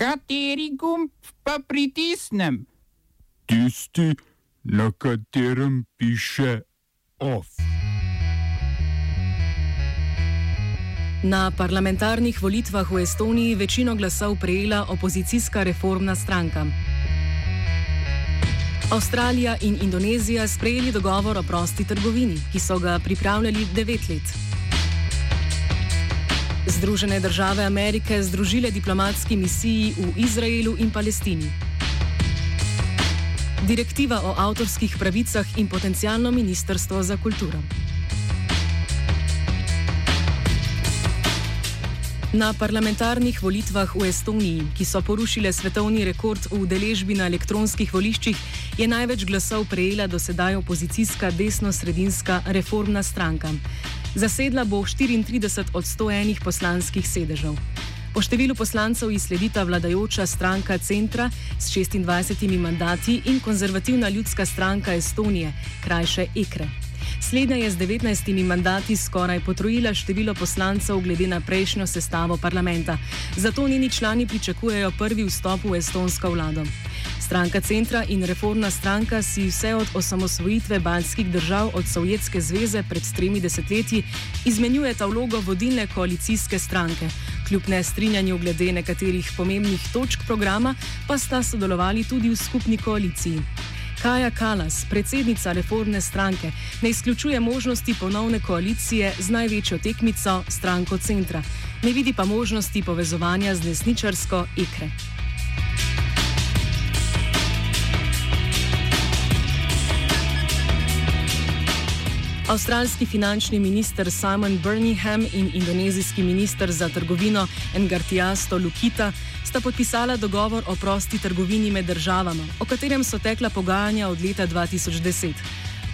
Kateri gumb pa pritisnem? Tisti, na katerem piše OF. Na parlamentarnih volitvah v Estoniji večino glasov prejela opozicijska reformna stranka. Avstralija in Indonezija sprejeli dogovor o prosti trgovini, ki so ga pripravljali devet let. Združene države Amerike združile diplomatski misiji v Izraelu in Palestini. Direktiva o avtorskih pravicah in potencijalno ministrstvo za kulturo. Na parlamentarnih volitvah v Estoniji, ki so porušile svetovni rekord v deležbi na elektronskih voliščih, je največ glasov prejela do sedaj opozicijska desno-sredinska reformna stranka. Zasedla bo 34 od 101 poslanskih sedežev. Po številu poslancev ji sledita vladajoča stranka Centra s 26 mandati in konzervativna ljudska stranka Estonije, krajše Ekre. Slednja je z 19 mandati skoraj potrojila število poslancev glede na prejšnjo sestavo parlamenta. Zato njeni člani pričakujejo prvi vstop v estonsko vlado. Stranka Centra in reformna stranka si vse od osamosvojitve baljskih držav od Sovjetske zveze pred tremi desetletji izmenjujeta vlogo vodilne koalicijske stranke. Kljub nestrinjanju glede nekaterih pomembnih točk programa, pa sta sodelovali tudi v skupni koaliciji. Kaja Kalas, predsednica reformne stranke, ne izključuje možnosti ponovne koalicije z največjo tekmico, stranko Centra, ne vidi pa možnosti povezovanja z desničarsko ekre. Avstralski finančni minister Simon Birmingham in indonezijski minister za trgovino Engartiasto Lukita sta podpisala dogovor o prosti trgovini med državama, o katerem so tekla pogajanja od leta 2010.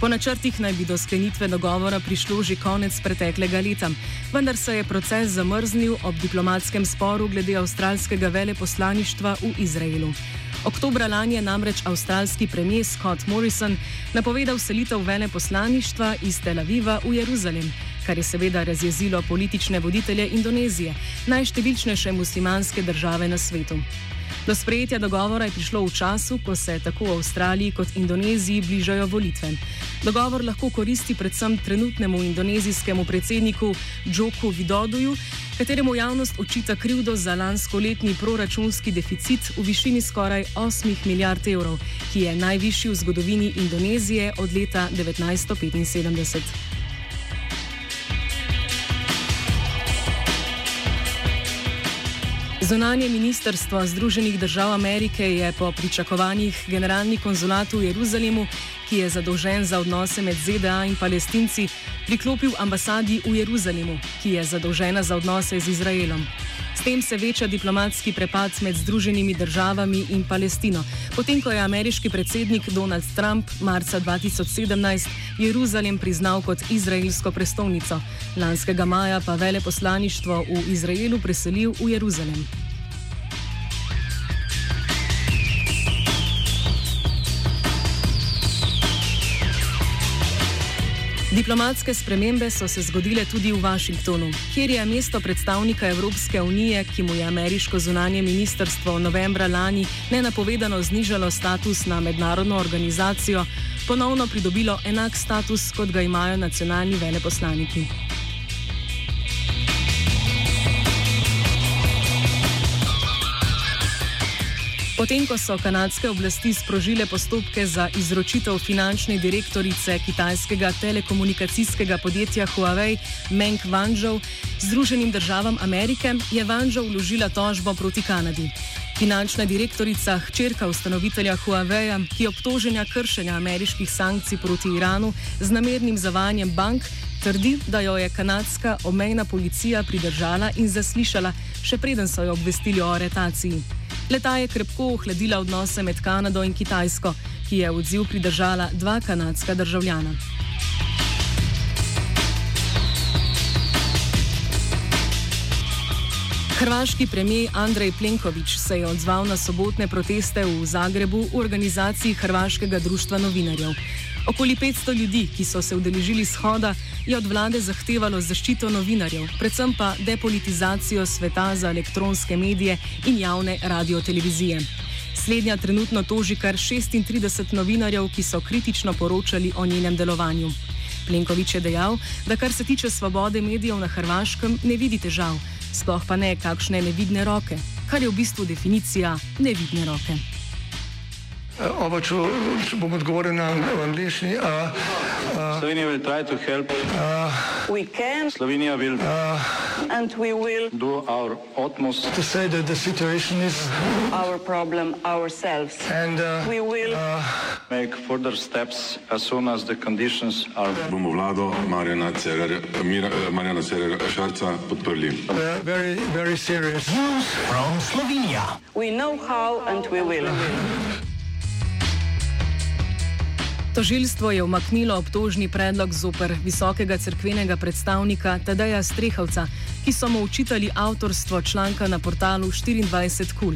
Po načrtih naj bi do sklenitve dogovora prišlo že konec preteklega leta, vendar se je proces zamrznil ob diplomatskem sporu glede avstralskega veleposlaništva v Izraelu. Oktobra lani je namreč avstralski premijer Scott Morrison napovedal selitev veleposlaništva iz Tel Aviva v Jeruzalem, kar je seveda razjezilo politične voditelje Indonezije, najštevilčnejše muslimanske države na svetu. Do sprejetja dogovora je prišlo v času, ko se tako v Avstraliji kot Indoneziji bližajo volitve. Dogovor lahko koristi predvsem trenutnemu indonezijskemu predsedniku Džoku Vidoduju, kateremu javnost očita krivdo za lansko letni proračunski deficit v višini skoraj 8 milijard evrov, ki je najvišji v zgodovini Indonezije od leta 1975. Zunanje ministrstvo Združenih držav Amerike je po pričakovanjih generalni konzulat v Jeruzalemu, ki je zadolžen za odnose med ZDA in palestinci, priklopil ambasadi v Jeruzalemu, ki je zadolžena za odnose z Izraelom. S tem se veča diplomatski prepad med Združenimi državami in Palestino, potem ko je ameriški predsednik Donald Trump marca 2017 Jeruzalem priznal kot izraelsko prestolnico, lanskega maja pa veleposlaništvo v Izraelu preselil v Jeruzalem. Diplomatske spremembe so se zgodile tudi v Washingtonu, kjer je mesto predstavnika Evropske unije, ki mu je ameriško zunanje ministrstvo novembra lani nenapovedano znižalo status na mednarodno organizacijo, ponovno pridobilo enak status, kot ga imajo nacionalni veleposlaniki. Potem, ko so kanadske oblasti sprožile postopke za izročitev finančne direktorice kitajskega telekomunikacijskega podjetja Huawei Meng Wanzhou Združenim državam Amerike, je Wanzhou vložila tožbo proti Kanadi. Finančna direktorica, hčerka ustanovitelja Huawei, ki je obtoženja kršenja ameriških sankcij proti Iranu z namernim zavanjem bank, trdi, da jo je kanadska omejna policija pridržala in zaslišala, še preden so jo obvestili o aretaciji. Leta je krepko ohladila odnose med Kanado in Kitajsko, ki je odziv pridržala dva kanadska državljana. Hrvaški premijer Andrej Plenković se je odzval na sobotne proteste v Zagrebu v organizaciji Hrvaškega društva novinarjev. Okoli 500 ljudi, ki so se udeležili shoda, je od vlade zahtevalo zaščito novinarjev, predvsem pa depolitizacijo sveta za elektronske medije in javne radiotelevizije. Slednja trenutno toži kar 36 novinarjev, ki so kritično poročali o njenem delovanju. Plenković je dejal, da kar se tiče svobode medijev na Hrvaškem, ne vidi težav sploh pa ne kakšne nevidne roke, kar je v bistvu definicija nevidne roke. Uh, Oba, če, če bom odgovoril na angliški. Uh, uh, Slovenija bo poskušala pomagati. Slovenija bo naredila naš utmost, da bo rekla, da je situacija naš problem, naš sebe. In bomo naredili nadaljnje korake, as soon as the conditions are. Bomo vlado Marjana Cererera Šarca podprli. Very, very serious. From Slovenija. We know how and we will. Tožilstvo je umaknilo obtožni predlog zoper visokega crkvenega predstavnika Tadeja Strehovca, ki so mu učitali avtorstvo članka na portalu 24 Kul.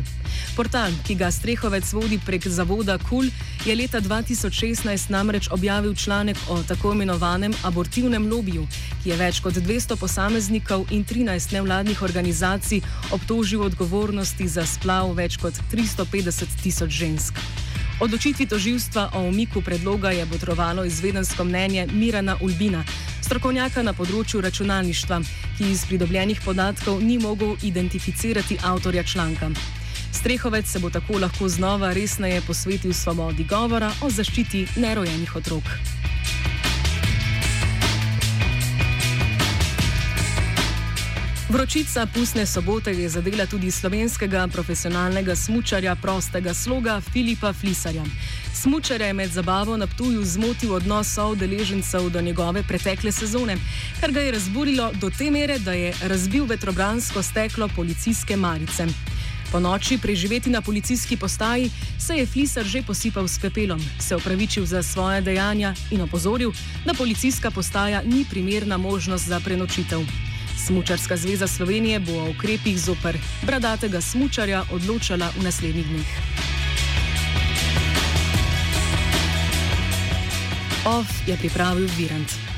Portal, ki ga Strehovec vodi prek zavoda Kul, je leta 2016 namreč objavil članek o tako imenovanem abortivnem lobiju, ki je več kot 200 posameznikov in 13 nevladnih organizacij obtožil odgovornosti za splav več kot 350 tisoč žensk. Odločitvi toživstva o umiku predloga je botrovalo izvedensko mnenje Mirana Ulbina, strokovnjaka na področju računalništva, ki iz pridobljenih podatkov ni mogel identificirati avtorja članka. Strehovec se bo tako lahko znova resneje posvetil svobodi govora o zaščiti nerojenih otrok. Vročica pustne sobote je zadela tudi slovenskega profesionalnega smočarja prostega sloga Filipa Flisarja. Smočar je med zabavo na Ptuju zmotil odnos soodeležencev do njegove pretekle sezone, kar ga je razburilo do te mere, da je razbil vetrobransko steklo policijske marice. Po noči preživeti na policijski postaji se je Flisar že posipal s pepelom, se opravičil za svoje dejanja in opozoril, da policijska postaja ni primerna možnost za prenočitev. Smučarska zveza Slovenije bo o ukrepih zoper bradatega smučarja odločala v naslednjih dneh. OF je pripravil Virant.